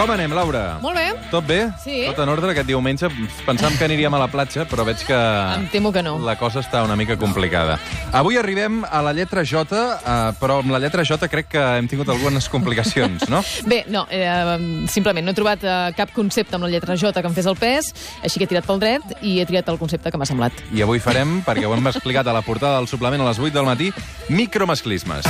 Com anem, Laura? Molt bé. Tot bé? Sí. Tot en ordre aquest diumenge? Pensàvem que aniríem a la platja, però veig que... Em temo que no. La cosa està una mica complicada. Avui arribem a la lletra J, eh, però amb la lletra J crec que hem tingut algunes complicacions, no? Bé, no, eh, simplement no he trobat eh, cap concepte amb la lletra J que em fes el pes, així que he tirat pel dret i he triat el concepte que m'ha semblat. I avui farem, perquè ho hem explicat a la portada del suplement a les 8 del matí, micromasclismes.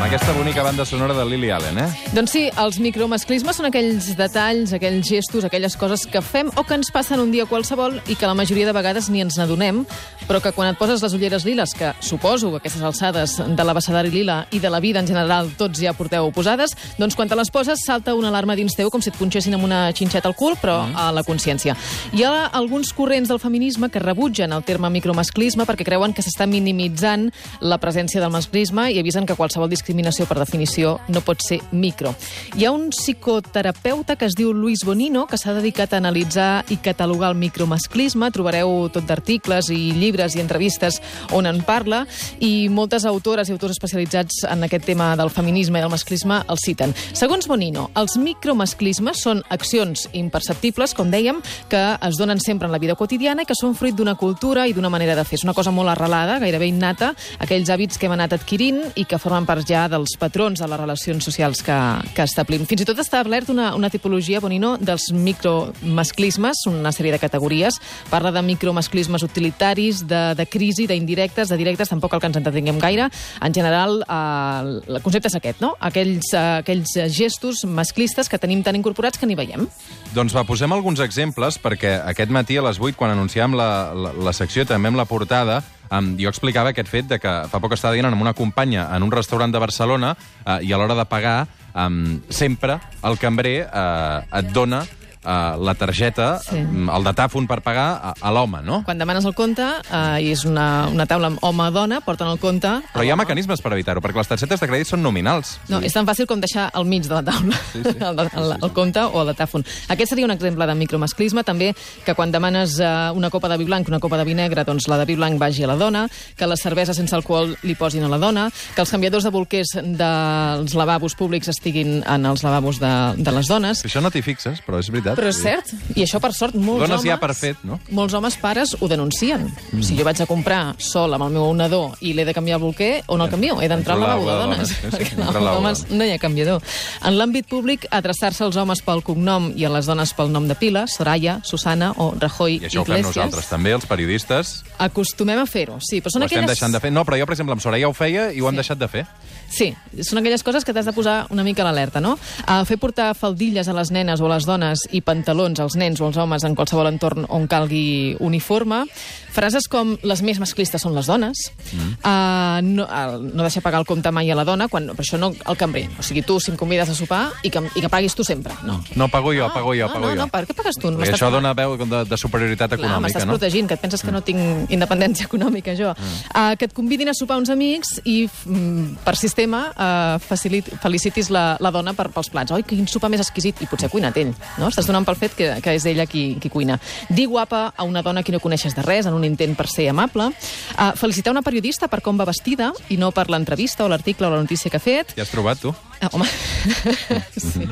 Amb aquesta bonica banda sonora de Lily Allen, eh? Doncs sí, els micromasclismes són aquells detalls, aquells gestos, aquelles coses que fem o que ens passen un dia qualsevol i que la majoria de vegades ni ens n'adonem, però que quan et poses les ulleres liles, que suposo que aquestes alçades de l'abecedari lila i de la vida en general tots ja porteu posades, doncs quan te les poses salta una alarma dins teu com si et punxessin amb una xinxeta al cul, però mm. a la consciència. Hi ha alguns corrents del feminisme que rebutgen el terme micromasclisme perquè creuen que s'està minimitzant la presència del masclisme i avisen que qualsevol discriminació per definició no pot ser micro. Hi ha un psicoterapeuta que es diu Luis Bonino que s'ha dedicat a analitzar i catalogar el micromasclisme. Trobareu tot d'articles i llibres i entrevistes on en parla i moltes autores i autors especialitzats en aquest tema del feminisme i del masclisme el citen. Segons Bonino, els micromasclismes són accions imperceptibles, com dèiem, que es donen sempre en la vida quotidiana i que són fruit d'una cultura i d'una manera de fer. És una cosa molt arrelada, gairebé innata, aquells hàbits que hem anat adquirint i que formen part ja dels patrons de les relacions socials que, que establim. Fins i tot està establert una, una tipologia, Bonino, dels micromasclismes, una sèrie de categories. Parla de micromasclismes utilitaris, de, de crisi, d'indirectes, de directes, tampoc el que ens entretinguem gaire. En general, eh, el concepte és aquest, no? Aquells, eh, aquells gestos masclistes que tenim tan incorporats que ni veiem. Doncs va, posem alguns exemples, perquè aquest matí a les 8, quan anunciàvem la, la, la secció, també amb la portada, um, jo explicava aquest fet de que fa poc estava dient amb una companya en un restaurant de Barcelona uh, i a l'hora de pagar um, sempre el cambrer uh, et dona uh, la targeta, Sí. sí. el datàfon per pagar a, a l'home, no? Quan demanes el compte, eh, i és una, una taula amb home-dona, porten el compte... Però hi ha mecanismes per evitar-ho, perquè les targetes de crèdit són nominals. No, és tan fàcil com deixar al mig de la taula sí, sí. El, el, el compte o el datàfon. Aquest seria un exemple de micromasclisme, també que quan demanes uh, una copa de vi blanc, una copa de vi negre, doncs la de vi blanc vagi a la dona, que les cerveses sense alcohol li posin a la dona, que els canviadors de bolquers dels lavabos públics estiguin en els lavabos de, de les dones. Això no t'hi fixes, però és veritat. Però és cert, i això per sort molts Dones homes... ja per fet, no? Molts homes pares ho denuncien. Mm. Si jo vaig a comprar sol amb el meu nadó i l'he de canviar el bolquer, on el canvio? He d'entrar al lavabo de dones, Sí, sí, perquè de homes no hi ha canviador. En l'àmbit públic, adreçar-se als homes pel cognom i a les dones pel nom de pila, Soraya, Susana o Rajoy I això ho fem Iglesias. nosaltres també, els periodistes. Acostumem a fer-ho, sí, però són ho aquelles... deixant de fer. No, però jo, per exemple, amb Soraya ho feia i ho han deixat de fer. Sí, són aquelles coses que t'has de posar una mica a l'alerta, no? Uh, fer portar faldilles a les nenes o a les dones i pantalons als nens o als homes en qualsevol entorn on calgui uniforme. Frases com les més masclistes són les dones. Mm. Uh, no, uh, no deixar pagar el compte mai a la dona, quan, per això no el cambrer. O sigui, tu, si em convides a sopar, i que, i que paguis tu sempre. No. No, pago jo, pago jo, no, pago no, jo. no, per què pagues tu? M'estàs- això dona veu de, de superioritat Clar, econòmica, m'estàs no? protegint, que et penses que no tinc independència econòmica, jo. Mm. Uh, que et convidin a sopar uns amics i, mm, per sistema, uh, facilit, felicitis la, la dona per, pels plats. Oi, quin sopar més exquisit. I potser cuinat ell, no? Estàs donant pel fet que, que és ella qui, qui cuina. Dir guapa a una dona que no coneixes de res, en un intent per ser amable. Uh, felicitar una periodista per com va vestida i no per l'entrevista o l'article o la notícia que ha fet. Ja has trobat, tu? Ah, home, sí.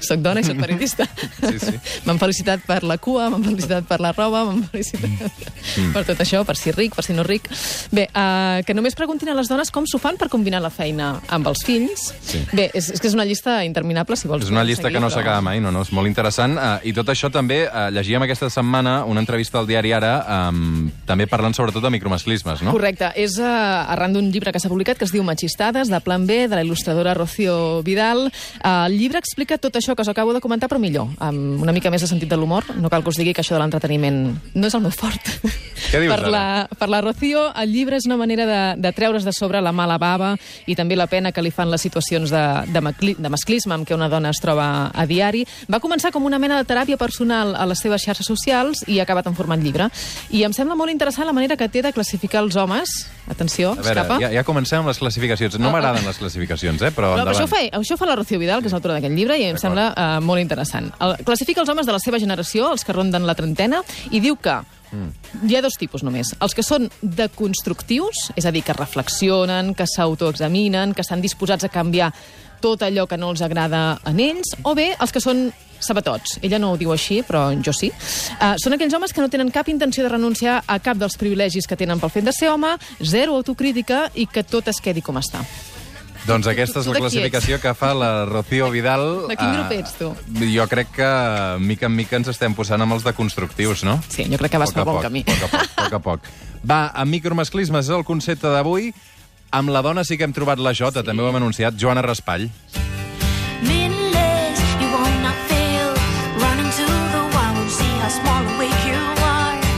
soc dona i soc periodista. Sí, sí. M'han felicitat per la cua, m'han felicitat per la roba, m'han felicitat per tot això, per si ric, per si no ric. Bé, uh, que només preguntin a les dones com s'ho fan per combinar la feina amb els fills. Sí. Bé, és, és que és una llista interminable, si vols. És una llista seguir, que no però- s'acaba mai, no, no, és molt interessant. Uh, I tot això també, uh, llegíem aquesta setmana una entrevista al diari Ara, um, també parlant sobretot de micromasclismes, no? Correcte. És uh, arran d'un llibre que s'ha publicat que es diu Machistades, de Plan B, de la il·lustradora Rocío Vidal. El llibre explica tot això que us acabo de comentar, però millor, amb una mica més de sentit de l'humor. No cal que us digui que això de l'entreteniment no és el meu fort. Què dius, per, la, per la Rocío, el llibre és una manera de, de treure's de sobre la mala bava i també la pena que li fan les situacions de, de, macli, de masclisme amb què una dona es troba a diari. Va començar com una mena de teràpia personal a les seves xarxes socials i ha acabat en format llibre. I em sembla molt interessant la manera que té de classificar els homes. Atenció, A veure, escapa. ja, ja comencem amb les classificacions. No Ah, ah. m'agraden les classificacions, eh? però però, Però endavant. això ho, fa, això ho fa la Rocío Vidal, que és l'autora d'aquest llibre, i em sembla uh, molt interessant. El, classifica els homes de la seva generació, els que ronden la trentena, i diu que hi ha dos tipus només. Els que són deconstructius, és a dir, que reflexionen, que s'autoexaminen, que estan disposats a canviar tot allò que no els agrada en ells, o bé els que són sabatots. Ella no ho diu així, però jo sí. Uh, són aquells homes que no tenen cap intenció de renunciar a cap dels privilegis que tenen pel fet de ser home, zero autocrítica i que tot es quedi com està. Doncs aquesta és la de classificació que fa la Rocío Vidal. De quin grup Eh, ets, tu? Jo crec que mica en mica ens estem posant amb els deconstructius, no? Sí, jo crec que vas Poc a pel bon poc, camí. poc a poc, poc a poc. Va, amb micromasclismes és el concepte d'avui. Amb la dona sí que hem trobat la Jota, sí. també ho hem anunciat, Joana Raspall. Meaningless,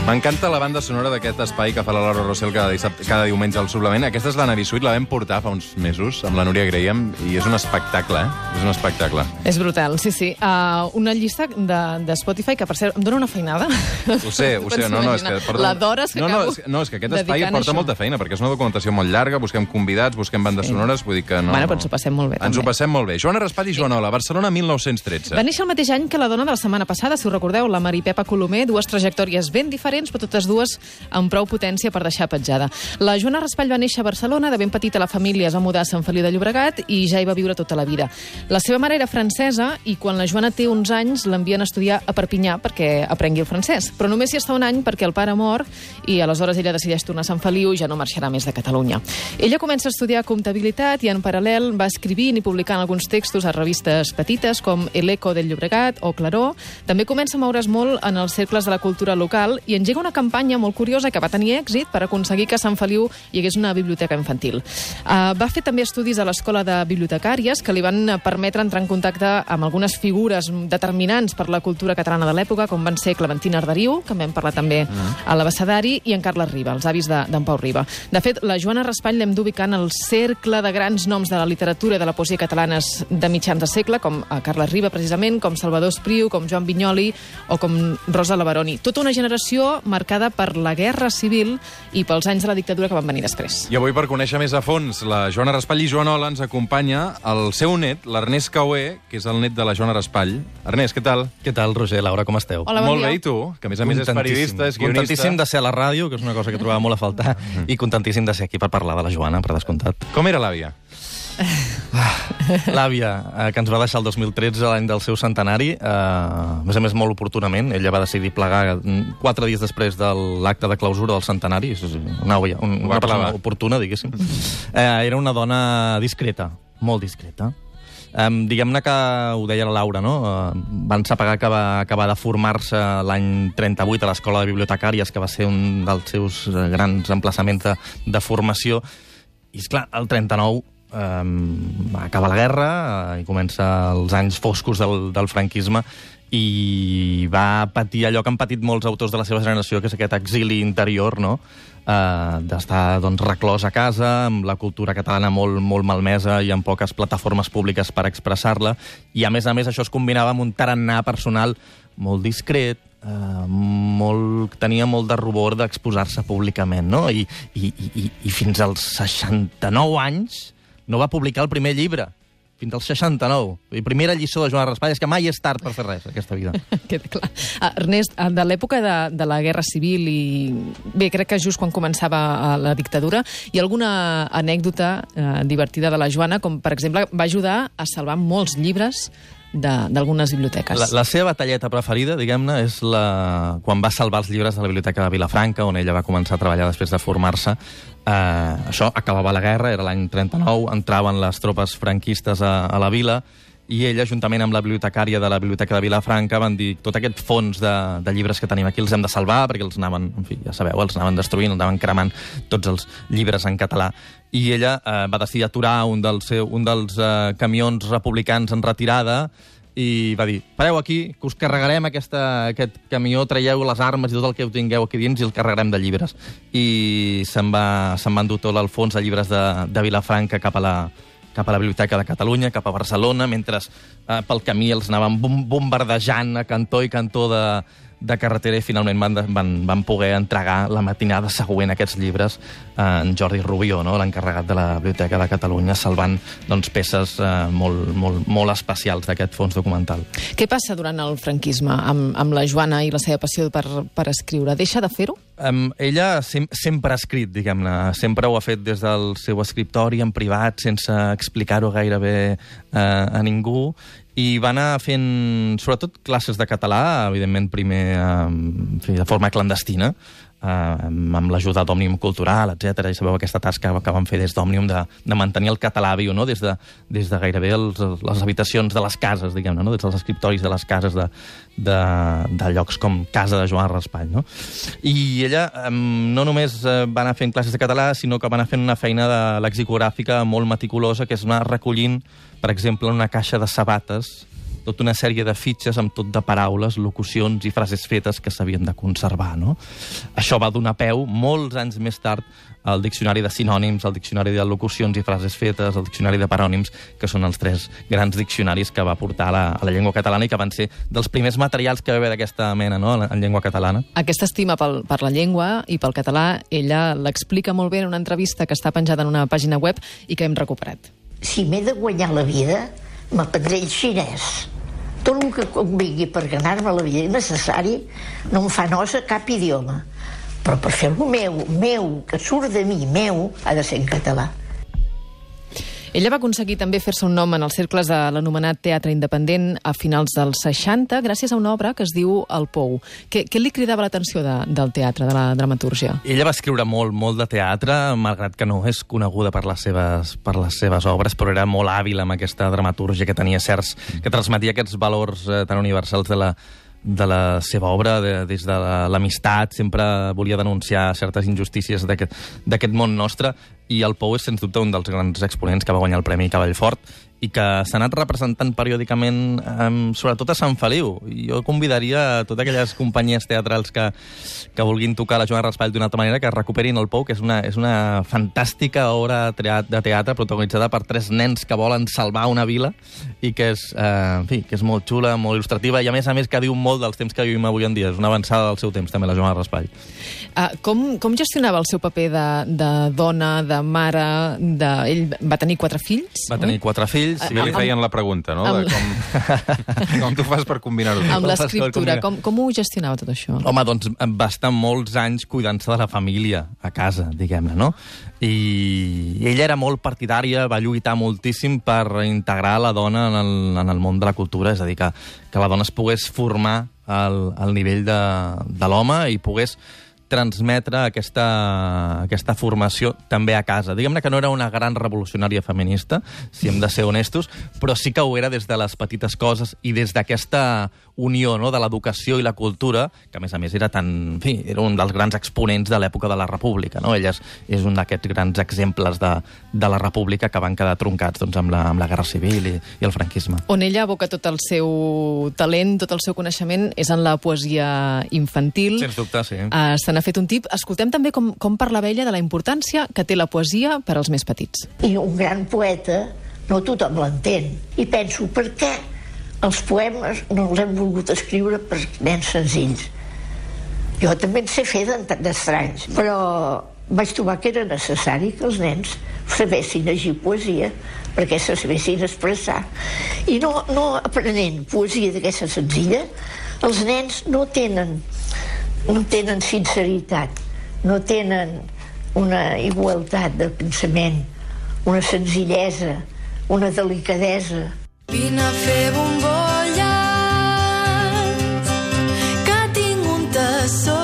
M'encanta la banda sonora d'aquest espai que fa la Laura Rossell cada, dissabte, cada diumenge al suplement. Aquesta és la Navi Suite, la vam portar fa uns mesos amb la Núria Graham i és un espectacle, eh? És un espectacle. És brutal, sí, sí. Uh, una llista de, de Spotify que, per cert, em dona una feinada. Ho sé, ho sé, no, no, és que... La d'hores que no, no, és, no, és que aquest espai porta això. molta feina, perquè és una documentació molt llarga, busquem convidats, busquem bandes Sí. sonores, vull dir que no... Bueno, no. però ens ho passem molt bé, Ens també. ho passem molt bé. Joana Raspall i Joanola, Barcelona, 1913. Va néixer el mateix any que la dona de la setmana passada, si us recordeu, la Maripepa Colomer, dues trajectòries ben diferents, però totes dues amb prou potència per deixar petjada. La Joana Raspall va néixer a Barcelona, de ben petita la família es va mudar a Sant Feliu de Llobregat i ja hi va viure tota la vida. La seva mare era francesa i quan la Joana té uns anys l'envien a estudiar a Perpinyà perquè aprengui el francès. Però només hi està un any perquè el pare mor i aleshores ella decideix tornar a Sant Feliu i ja no marxarà més de Catalunya. Ella comença a estudiar comptabilitat i en paral·lel va escrivint i publicant alguns textos a revistes petites com El Eco del Llobregat o Claró. També comença a moure's molt en els cercles de la cultura local i engega una campanya molt curiosa que va tenir èxit per aconseguir que a Sant Feliu hi hagués una biblioteca infantil. Uh, va fer també estudis a l'Escola de Bibliotecàries que li van permetre entrar en contacte amb algunes figures determinants per la cultura catalana de l'època, com van ser Clementina Arderiu, que en vam parlar també a l'Abecedari, i en Carles Riba, els avis de- d'en Pau Riba. De fet, la Joana Raspall l'hem d'ubicar en el cercle de grans noms de la literatura i de la poesia catalanes de mitjans de segle, com a Carles Riba, precisament, com Salvador Espriu, com Joan Vinyoli o com Rosa Lavaroni. Tota una generació marcada per la guerra civil i pels anys de la dictadura que van venir després. I avui, per conèixer més a fons la Joana Raspall i Joanola, ens acompanya el seu net, l'Ernest Caué, que és el net de la Joana Raspall. Ernest, què tal? Què tal, Roger, Laura, com esteu? Hola, bon Molt dia. bé, i tu? Que a més a més és periodista, és guionista. Contentíssim de ser a la ràdio, que és una cosa que trobava molt a faltar, i contentíssim de ser aquí per parlar de la Joana, per descomptat. Com era l'àvia? L'àvia, eh, que ens va deixar el 2013, l'any del seu centenari, eh, a més a més molt oportunament, ella va decidir plegar quatre dies després de l'acte de clausura del centenari, és una, olla, un, una persona oportuna, diguéssim. Eh, era una dona discreta, molt discreta. Um, Diguem-ne que ho deia la Laura, no? Uh, van saber que va acabar de formar-se l'any 38 a l'Escola de Bibliotecàries, que va ser un dels seus eh, grans emplaçaments de, de formació. I, és clar el 39 um, acaba la guerra uh, i comença els anys foscos del, del franquisme i va patir allò que han patit molts autors de la seva generació, que és aquest exili interior, no? Uh, d'estar doncs, reclòs a casa, amb la cultura catalana molt, molt malmesa i amb poques plataformes públiques per expressar-la, i a més a més això es combinava amb un tarannà personal molt discret, Uh, molt, tenia molt de rubor d'exposar-se públicament, no? I, i, i, I fins als 69 anys no va publicar el primer llibre. Fins als 69. La primera lliçó de Joan Raspall és que mai és tard per fer res, aquesta vida. Queda clar. Uh, Ernest, uh, de l'època de, de la Guerra Civil i... Bé, crec que just quan començava uh, la dictadura, hi ha alguna anècdota uh, divertida de la Joana, com, per exemple, va ajudar a salvar molts llibres de- d'algunes biblioteques. La, la seva batalleta preferida, diguem-ne, és la... quan va salvar els llibres de la Biblioteca de Vilafranca, on ella va començar a treballar després de formar-se. Eh, això acabava la guerra, era l'any 39, entraven les tropes franquistes a, a la vila, i ella, juntament amb la bibliotecària de la Biblioteca de Vilafranca, van dir tot aquest fons de, de llibres que tenim aquí els hem de salvar, perquè els anaven, en fi, ja sabeu, els anaven destruint, els anaven cremant tots els llibres en català. I ella eh, va decidir aturar un dels, seu, un dels eh, camions republicans en retirada i va dir, pareu aquí, que us carregarem aquesta, aquest camió, traieu les armes i tot el que tingueu aquí dins i el carregarem de llibres. I se'n va, se'n va endur tot el fons de llibres de, de Vilafranca cap a la, cap a la Biblioteca de Catalunya, cap a Barcelona, mentre eh, pel camí els anaven bom bombardejant a cantó i cantó de, de carretera i finalment van, van, van poder entregar la matinada següent aquests llibres a en Jordi Rubió, no? l'encarregat de la Biblioteca de Catalunya, salvant doncs, peces eh, molt, molt, molt especials d'aquest fons documental. Què passa durant el franquisme amb, amb la Joana i la seva passió per, per escriure? Deixa de fer-ho? Um, ella sem sempre ha escrit, diguem-ne. Sempre ho ha fet des del seu escriptori, en privat, sense explicar-ho gairebé uh, a ningú. I va anar fent, sobretot, classes de català, evidentment, primer um, en de forma clandestina, uh, amb l'ajuda d'Òmnium Cultural, etc. I sabeu aquesta tasca que van fer des d'Òmnium de, de mantenir el català viu, no? des, de, des de gairebé els, les habitacions de les cases, diguem-ne, no? des dels escriptoris de les cases de, de, de llocs com Casa de Joan Raspall. No? I ella um, no només uh, va anar fent classes de català, sinó que va anar fent una feina de lexicogràfica molt meticulosa, que és anar recollint, per exemple, una caixa de sabates, tota una sèrie de fitxes amb tot de paraules, locucions i frases fetes que s'havien de conservar. No? Això va donar peu, molts anys més tard, al diccionari de sinònims, al diccionari de locucions i frases fetes, al diccionari de parònims, que són els tres grans diccionaris que va portar a la, a la llengua catalana i que van ser dels primers materials que va haver d'aquesta mena no? en llengua catalana. Aquesta estima pel, per la llengua i pel català, ella l'explica molt bé en una entrevista que està penjada en una pàgina web i que hem recuperat. si m'he de guanyar la vida, m'aprendré xinès. Tot el que convingui per ganar-me la vida necessari no em fa nosa cap idioma. Però per fer-lo meu, meu, que surt de mi, meu, ha de ser en català. Ella va aconseguir també fer-se un nom en els cercles de l'anomenat teatre independent a finals dels 60 gràcies a una obra que es diu El Pou. Què, què li cridava l'atenció de, del teatre, de la dramatúrgia? Ella va escriure molt, molt de teatre, malgrat que no és coneguda per les seves, per les seves obres, però era molt hàbil amb aquesta dramatúrgia que tenia certs... que transmetia aquests valors eh, tan universals de la, de la seva obra, de, des de la- l'amistat, sempre volia denunciar certes injustícies d'aquest món nostre, i el Pou és, sens dubte, un dels grans exponents que va guanyar el Premi Cavallfort i que s'ha anat representant periòdicament, um, sobretot a Sant Feliu. Jo convidaria a totes aquelles companyies teatrals que, que vulguin tocar la Joana Raspall d'una altra manera que recuperin el Pou, que és una, és una fantàstica obra de teatre protagonitzada per tres nens que volen salvar una vila i que és, eh, en fi, que és molt xula, molt il·lustrativa i a més a més que diu molt dels temps que vivim avui en dia. És una avançada del seu temps, també, la Joana Raspall. Uh, com, com gestionava el seu paper de, de dona, de mare... De... Ell va tenir quatre fills? Va tenir quatre fills. Sí, ja li feien la pregunta, no? De com, com tu fas per combinar-ho. Amb l'escriptura, com- com, com ho gestionava tot això? Home, doncs va estar molts anys cuidant-se de la família a casa, diguem-ne, no? I ella era molt partidària, va lluitar moltíssim per integrar la dona en el, en el món de la cultura, és a dir, que, que la dona es pogués formar al, al nivell de, de l'home i pogués transmetre aquesta, aquesta formació també a casa. Diguem-ne que no era una gran revolucionària feminista, si hem de ser honestos, però sí que ho era des de les petites coses i des d'aquesta unió no, de l'educació i la cultura, que a més a més era tan... En fi, era un dels grans exponents de l'època de la República. No? Ella és, és un d'aquests grans exemples de, de la República que van quedar troncats doncs, amb, la, amb la Guerra Civil i, i el franquisme. On ella aboca tot el seu talent, tot el seu coneixement, és en la poesia infantil. Sens dubte, sí. Uh, se n'ha fet un tip. Escoltem també com, com parla ella de la importància que té la poesia per als més petits. I un gran poeta no tothom l'entén. I penso, per què els poemes no els hem volgut escriure per nens senzills? Jo també en sé fer d'estranys, però vaig trobar que era necessari que els nens sabessin llegir poesia perquè se sabessin expressar. I no, no aprenent poesia d'aquesta senzilla, els nens no tenen, no tenen sinceritat, no tenen una igualtat de pensament, una senzillesa, una delicadesa, Vine a fer bombolles, que tinc un tassó.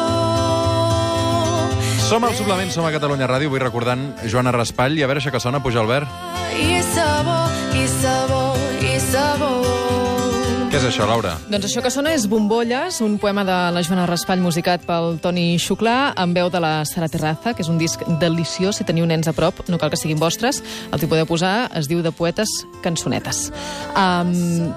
Som al suplement, som a Catalunya Ràdio, vull recordant Joana Raspall, i a veure això que sona, puja Albert. I sabó, i sabó, i sabó. Això, Laura? Doncs això que sona és Bombolles, un poema de la Joana Raspall musicat pel Toni Xuclà, amb veu de la Sara Terraza, que és un disc deliciós, si teniu nens a prop, no cal que siguin vostres, el que podeu posar es diu de poetes cançonetes. Um,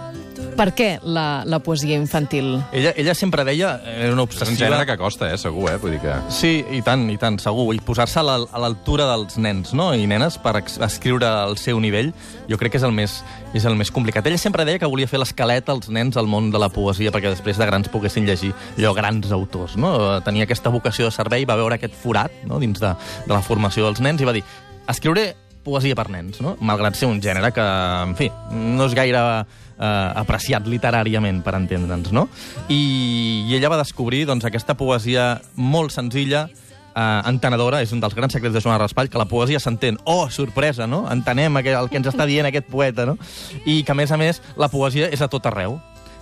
Per què la, la poesia infantil? Ella, ella sempre deia, era una És un gènere que costa, eh, segur, eh? Vull dir que... Sí, i tant, i tant, segur. I posar-se a la- a l'altura dels nens no? i nenes per escriure al seu nivell, jo crec que és el més, és el més complicat. Ella sempre deia que volia fer l'esquelet als nens al món de la poesia perquè després de grans poguessin llegir allò grans autors. No? Tenia aquesta vocació de servei, va veure aquest forat no? dins de, de la formació dels nens i va dir escriuré poesia per nens, no? malgrat ser un gènere que, en fi, no és gaire eh, apreciat literàriament, per entendre'ns, no? I, I ella va descobrir doncs, aquesta poesia molt senzilla, eh, entenedora, és un dels grans secrets de Joan Raspall, que la poesia s'entén. Oh, sorpresa, no? Entenem el que ens està dient aquest poeta, no? I que, a més a més, la poesia és a tot arreu.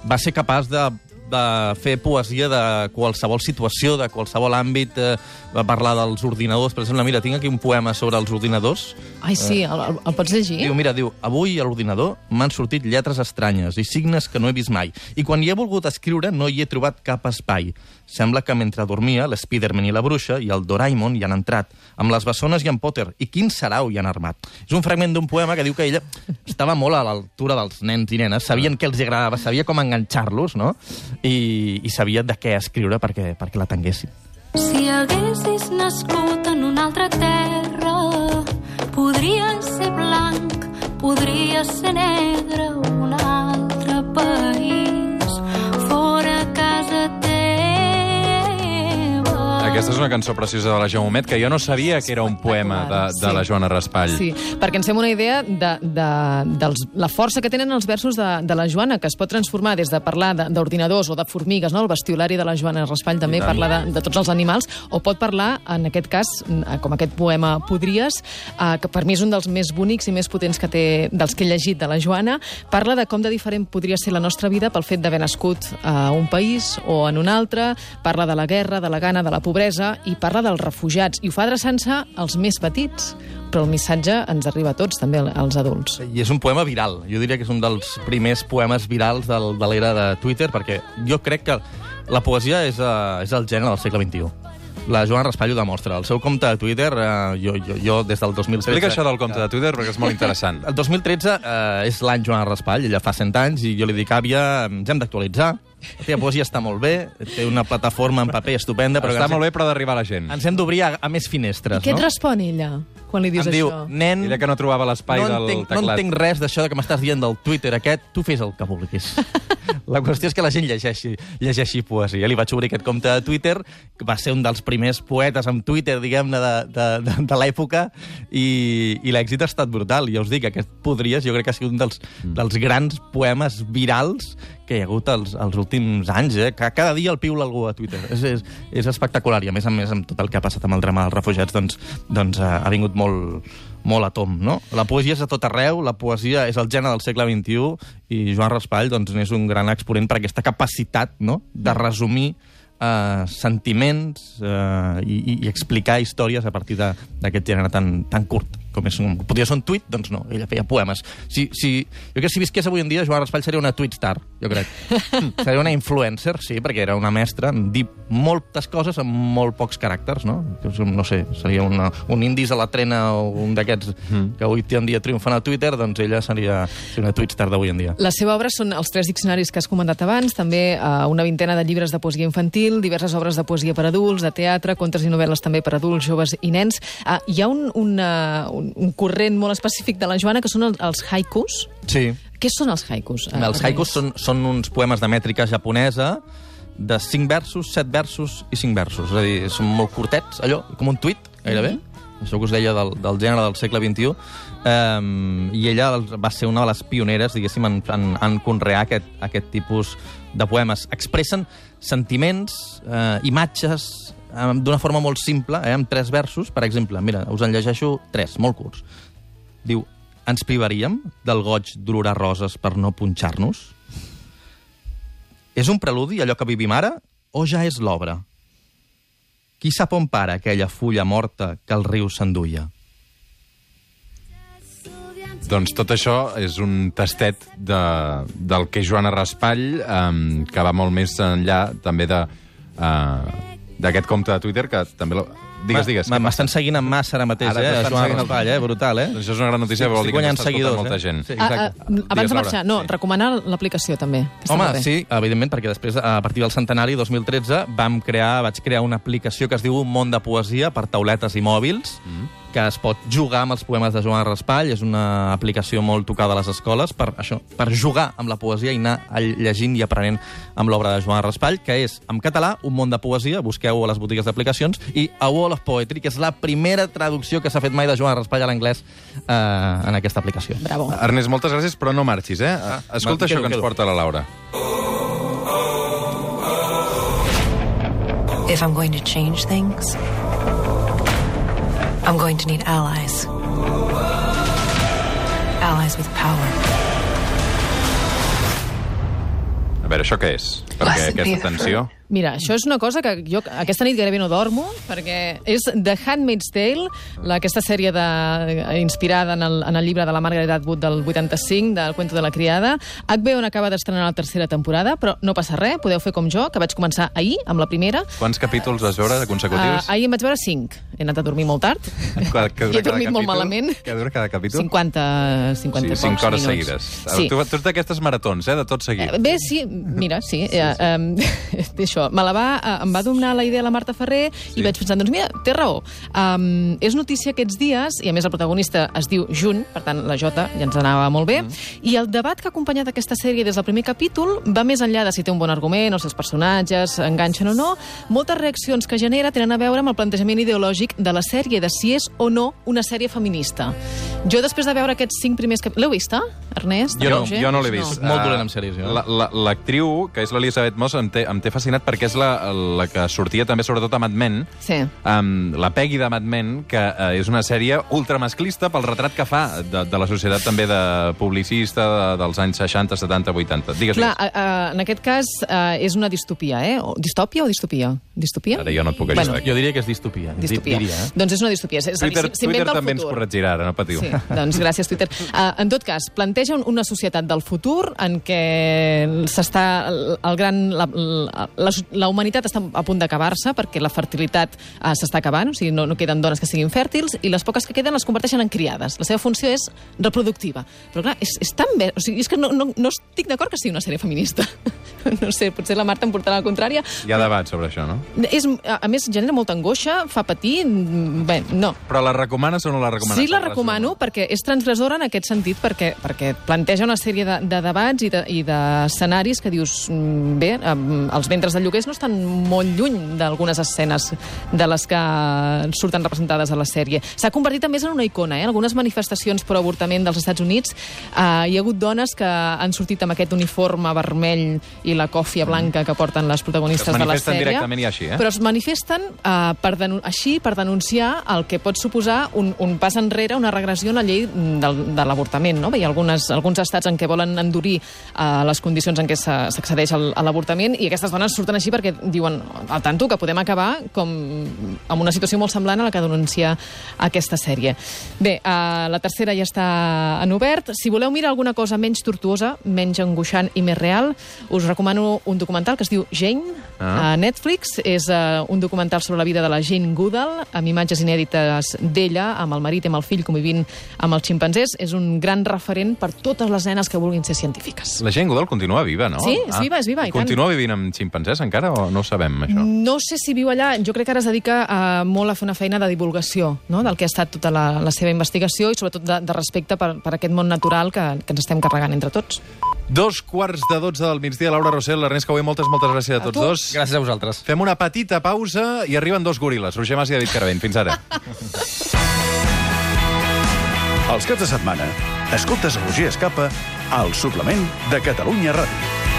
Va ser capaç de de fer poesia de qualsevol situació, de qualsevol àmbit, eh, va parlar dels ordinadors. Per exemple, mira, tinc aquí un poema sobre els ordinadors. Ai, sí, el, el, el pots llegir? Diu, mira, diu, avui a l'ordinador m'han sortit lletres estranyes i signes que no he vist mai. I quan hi he volgut escriure no hi he trobat cap espai. Sembla que mentre dormia, l'Spiderman i la bruixa i el Doraemon hi han entrat, amb les bessones i en Potter, i quin sarau hi han armat. És un fragment d'un poema que diu que ella estava molt a l'altura dels nens i nenes, sabien què els agradava, sabia com enganxar-los, no? I, i sabia de què escriure perquè, perquè l'entenguessin. Si haguessis nascut en una altra terra, podries ser blanc, podries ser negre, un altre país, Aquesta és una cançó preciosa de la Jaumet, que jo no sabia que era un poema de, de Sí. la Joana Raspall. Sí, perquè ens fem una idea de, de, dels, la força que tenen els versos de, de la Joana, que es pot transformar des de parlar de- d'ordinadors o de formigues, no? el bestiolari de la Joana Raspall també parla de, de tots els animals, o pot parlar, en aquest cas, com aquest poema Podries, eh, que per mi és un dels més bonics i més potents que té, dels que he llegit de la Joana, parla de com de diferent podria ser la nostra vida pel fet d'haver nascut a un país o en un altre, parla de la guerra, de la gana, de la pobresa, i parla dels refugiats, i ho fa adreçant-se als més petits, però el missatge ens arriba a tots, també als adults. I és un poema viral. Jo diria que és un dels primers poemes virals del, de l'era de Twitter, perquè jo crec que la poesia és, uh, és el gènere del segle XXI. La Joana Raspall ho demostra. El seu compte de Twitter, uh, jo, jo, jo des del 2013... Explica això del compte de Twitter, perquè és molt interessant. El 2013 eh, és l'any Joan Raspall, ella fa 100 anys, i jo li dic, àvia, ens hem d'actualitzar. La teva poesia està molt bé, té una plataforma en paper estupenda, però Està ens, molt bé, però d'arribar a la gent. ens hem d'obrir a, a més finestres, Què et no? respon ella quan li dius em diu, això? nen... Diré que no trobava l'espai no del entenc, teclat. No entenc res d'això que m'estàs dient del Twitter aquest, tu fes el que vulguis. La qüestió és que la gent llegeixi, llegeixi poesia. Li vaig obrir aquest compte de Twitter, que va ser un dels primers poetes amb Twitter, diguem-ne, de, de, de, de l'època, i, i l'èxit ha estat brutal. I ja us dic, aquest Podries, jo crec que ha sigut un dels, dels grans poemes virals que hi ha hagut els, els últims anys, eh? Que cada dia el piula algú a Twitter. És, és, és espectacular. I a més a més, amb tot el que ha passat amb el drama dels refugiats, doncs, doncs eh, ha vingut molt, molt a tom, no? La poesia és a tot arreu, la poesia és el gènere del segle XXI i Joan Raspall doncs, n'és un gran exponent per aquesta capacitat no? de resumir eh, sentiments eh, i, i, explicar històries a partir d'aquest gènere tan, tan curt com és un, podria ser un tuit, doncs no, ella feia poemes. Si, si, jo crec que si visqués avui en dia, Joan Raspall seria una tweet star, jo crec. seria una influencer, sí, perquè era una mestra en dir moltes coses amb molt pocs caràcters, no? Un- No sé, seria una, un indis a la trena o un d'aquests que avui en dia triomfen a Twitter, doncs ella seria, seria una tweet star d'avui en dia. La seva obra són els tres diccionaris que has comentat abans, també eh, una vintena de llibres de poesia infantil, diverses obres de poesia per adults, de teatre, contes i novel·les també per adults, joves i nens. Ah, hi ha un, una, un, un corrent molt específic de la Joana que són els, els haikus. Sí. Què són els haikus? eh, Els haikus són, són uns poemes de mètrica japonesa de 5 versos, 7 versos i 5 versos. És a dir, són molt curtets, allò, com un tuit, gairebé. Això que us deia del, del gènere del segle XXI. Um, I ella va ser una de les pioneres, diguéssim, en, en, en conrear aquest, aquest tipus de poemes. Expressen sentiments, eh, imatges, d'una forma molt simple, eh, amb tres versos. Per exemple, mira, us en llegeixo tres, molt curts. Diu, ens privaríem del goig d'olorar roses per no punxar-nos? És un preludi allò que vivim ara o ja és l'obra? Qui sap on para aquella fulla morta que el riu s'enduia? Doncs tot això és un tastet de, del que Joana Raspall, um, que va molt més enllà també de uh, d'aquest compte de Twitter, que també lo- Digues, digues. M'estan seguint en massa ara mateix, Ara eh? Joan Raspall, eh? Brutal, eh? Doncs això és una gran notícia, vol dir que ens guanyant està escoltant seguidors, molta eh? gent. Sí, Ah, exacte. ah, abans Digues, de marxar, no, Sí. recomanar l'aplicació també. Home, sí, evidentment, perquè després, a partir del centenari, 2013, vam crear, vaig crear una aplicació que es diu Un món de poesia per tauletes i mòbils, Mm. Que es pot jugar amb els poemes de Joan Raspall. És una aplicació molt tocada a les escoles per això, per jugar amb la poesia i anar llegint i aprenent amb l'obra de Joan Raspall, que és, en català, Un món de poesia, busqueu a les botigues d'aplicacions, i A Wall of Poetry, que és la primera traducció que s'ha fet mai de Joan Raspall a l'anglès eh, en aquesta aplicació. Bravo. Ernest, moltes gràcies, però no marxis, eh? Escolta va, això que ens porta la Laura. If I'm going to change things, I'm going to need allies. Allies with power. A veure, això què és? Perquè aquesta tensió... Mira, això és una cosa que jo aquesta nit gairebé no dormo, perquè és The Handmaid's Tale, la, aquesta sèrie de, inspirada en el, en el llibre de la Margaret Atwood del 85, del Cuento de la criada. HBO n'acaba d'estrenar la tercera temporada, però no passa res, podeu fer com jo, que vaig començar ahir, amb la primera. Quants capítols vas veure Uh, consecutius? ahir en vaig veure 5. He anat a dormir molt tard. Què dura I he dormit molt capítol? malament. Què dura cada capítol? 50, 50 Sí, 5 pocs hores minuts. seguides. Sí. Tu, tu ets d'aquestes maratons, eh? De tot seguit. Eh, Bé, sí, mira, sí. sí, eh, um, això, me la va, eh, em va donar la idea la Marta Ferrer sí. i vaig pensar, doncs mira, té raó. Um, és notícia aquests dies, i a més el protagonista es diu Junt, per tant la Jota ja ens anava molt bé, mm. i el debat que ha acompanyat aquesta sèrie des del primer capítol va més enllà de si té un bon argument, els seus personatges enganxen o no. Moltes reaccions que genera tenen a veure amb el plantejament ideològic de la sèrie, de si és o no una sèrie feminista. Jo, després de veure aquests cinc primers capítols... L'heu vista, Ernest? Jo no, Roger? jo no l'he vist. Molt Eh, dolent amb sèries, jo. la- la- L'actriu, que és l'Elisabeth Moss, em té, em té fascinat perquè és la, la que sortia també sobretot a Mad Men, Sí. um, la Peggy de Mad Men, que uh, és una sèrie ultramasclista pel retrat que fa de, de la societat també de publicista de, dels anys 60, 70, 80. Digues, Clar, digues. a, a, en aquest cas uh, és una distopia, eh? O, distòpia o distopia? Distopia? Ara jo no et puc ajudar aquí. Jo diria que és distopia. di- Distopia. Diria, eh? Doncs és una distopia. És, dir, Twitter, Twitter el també ens futur. corregirà ara, no patiu. Sí, doncs gràcies, Twitter. Uh, en tot cas, planteja un- una societat del futur en què s'està el, el gran, la, la, la, la humanitat està a punt d'acabar-se perquè la fertilitat uh, s'està acabant, o sigui, no, no queden dones que siguin fèrtils i les poques que queden les converteixen en criades. La seva funció és reproductiva. Però clar, és, és tan bé... O sigui, és que no, no, no estic d'acord que sigui una sèrie feminista. no sé, potser la Marta em portarà la contrària, Hi ha debat sobre això, no? és, a a més, genera molta angoixa, fa patir... Bé, no. Però la recomanes o no la recomanes? Sí, la recomano perquè és transgressora en aquest sentit, perquè, perquè planteja una sèrie de, de debats i de- i d'escenaris de, que dius, mm, bé, els ventres de lloguers no estan molt lluny d'algunes escenes de les que surten representades a la sèrie. S'ha convertit a més en una icona, eh? Algunes manifestacions per avortament dels Estats Units eh, hi ha hagut dones que han sortit amb aquest uniforme vermell i la còfia blanca que porten les protagonistes Es de la manifesten sèrie. directament i així, eh? Però es manifesten uh, per així per denunciar el que pot suposar un, un pas enrere, una regressió en la llei del, de l'avortament. No? Hi ha algunes, alguns estats en què volen endurir uh, les condicions en què s'accedeix al, a l'avortament i aquestes dones surten així perquè diuen al tanto que podem acabar com amb una situació molt semblant a la que denuncia aquesta sèrie. Bé, uh, la tercera ja està en obert. Si voleu mirar alguna cosa menys tortuosa, menys angoixant i més real, us recomano un documental que es diu Jane, Ah. a Netflix. És uh, un documental sobre la vida de la Jane Goodall, amb imatges inèdites d'ella, amb el marit i amb el fill convivint amb els ximpanzés. És un gran referent per totes les nenes que vulguin ser científiques. La gent Goodall continua viva, no? Sí, és viva, és viva, i tant. Continua vivint amb ximpanzés encara o no ho sabem, això? No sé si viu allà, jo crec que ara es dedica uh, molt a fer una feina de divulgació no? del que ha estat tota la, la seva investigació i sobretot de, de respecte per, per aquest món natural que, que ens estem carregant entre tots. Dos quarts de dotze del migdia, Laura Rossell, Ernest Caué, moltes, moltes gràcies a A tots tu. dos. Gràcies a vosaltres. Fem una petita pausa i arriben dos goril·les, Roger Mas i David Caravent. Fins ara. Els caps de setmana, escoltes Roger Escapa al suplement de Catalunya Ràdio.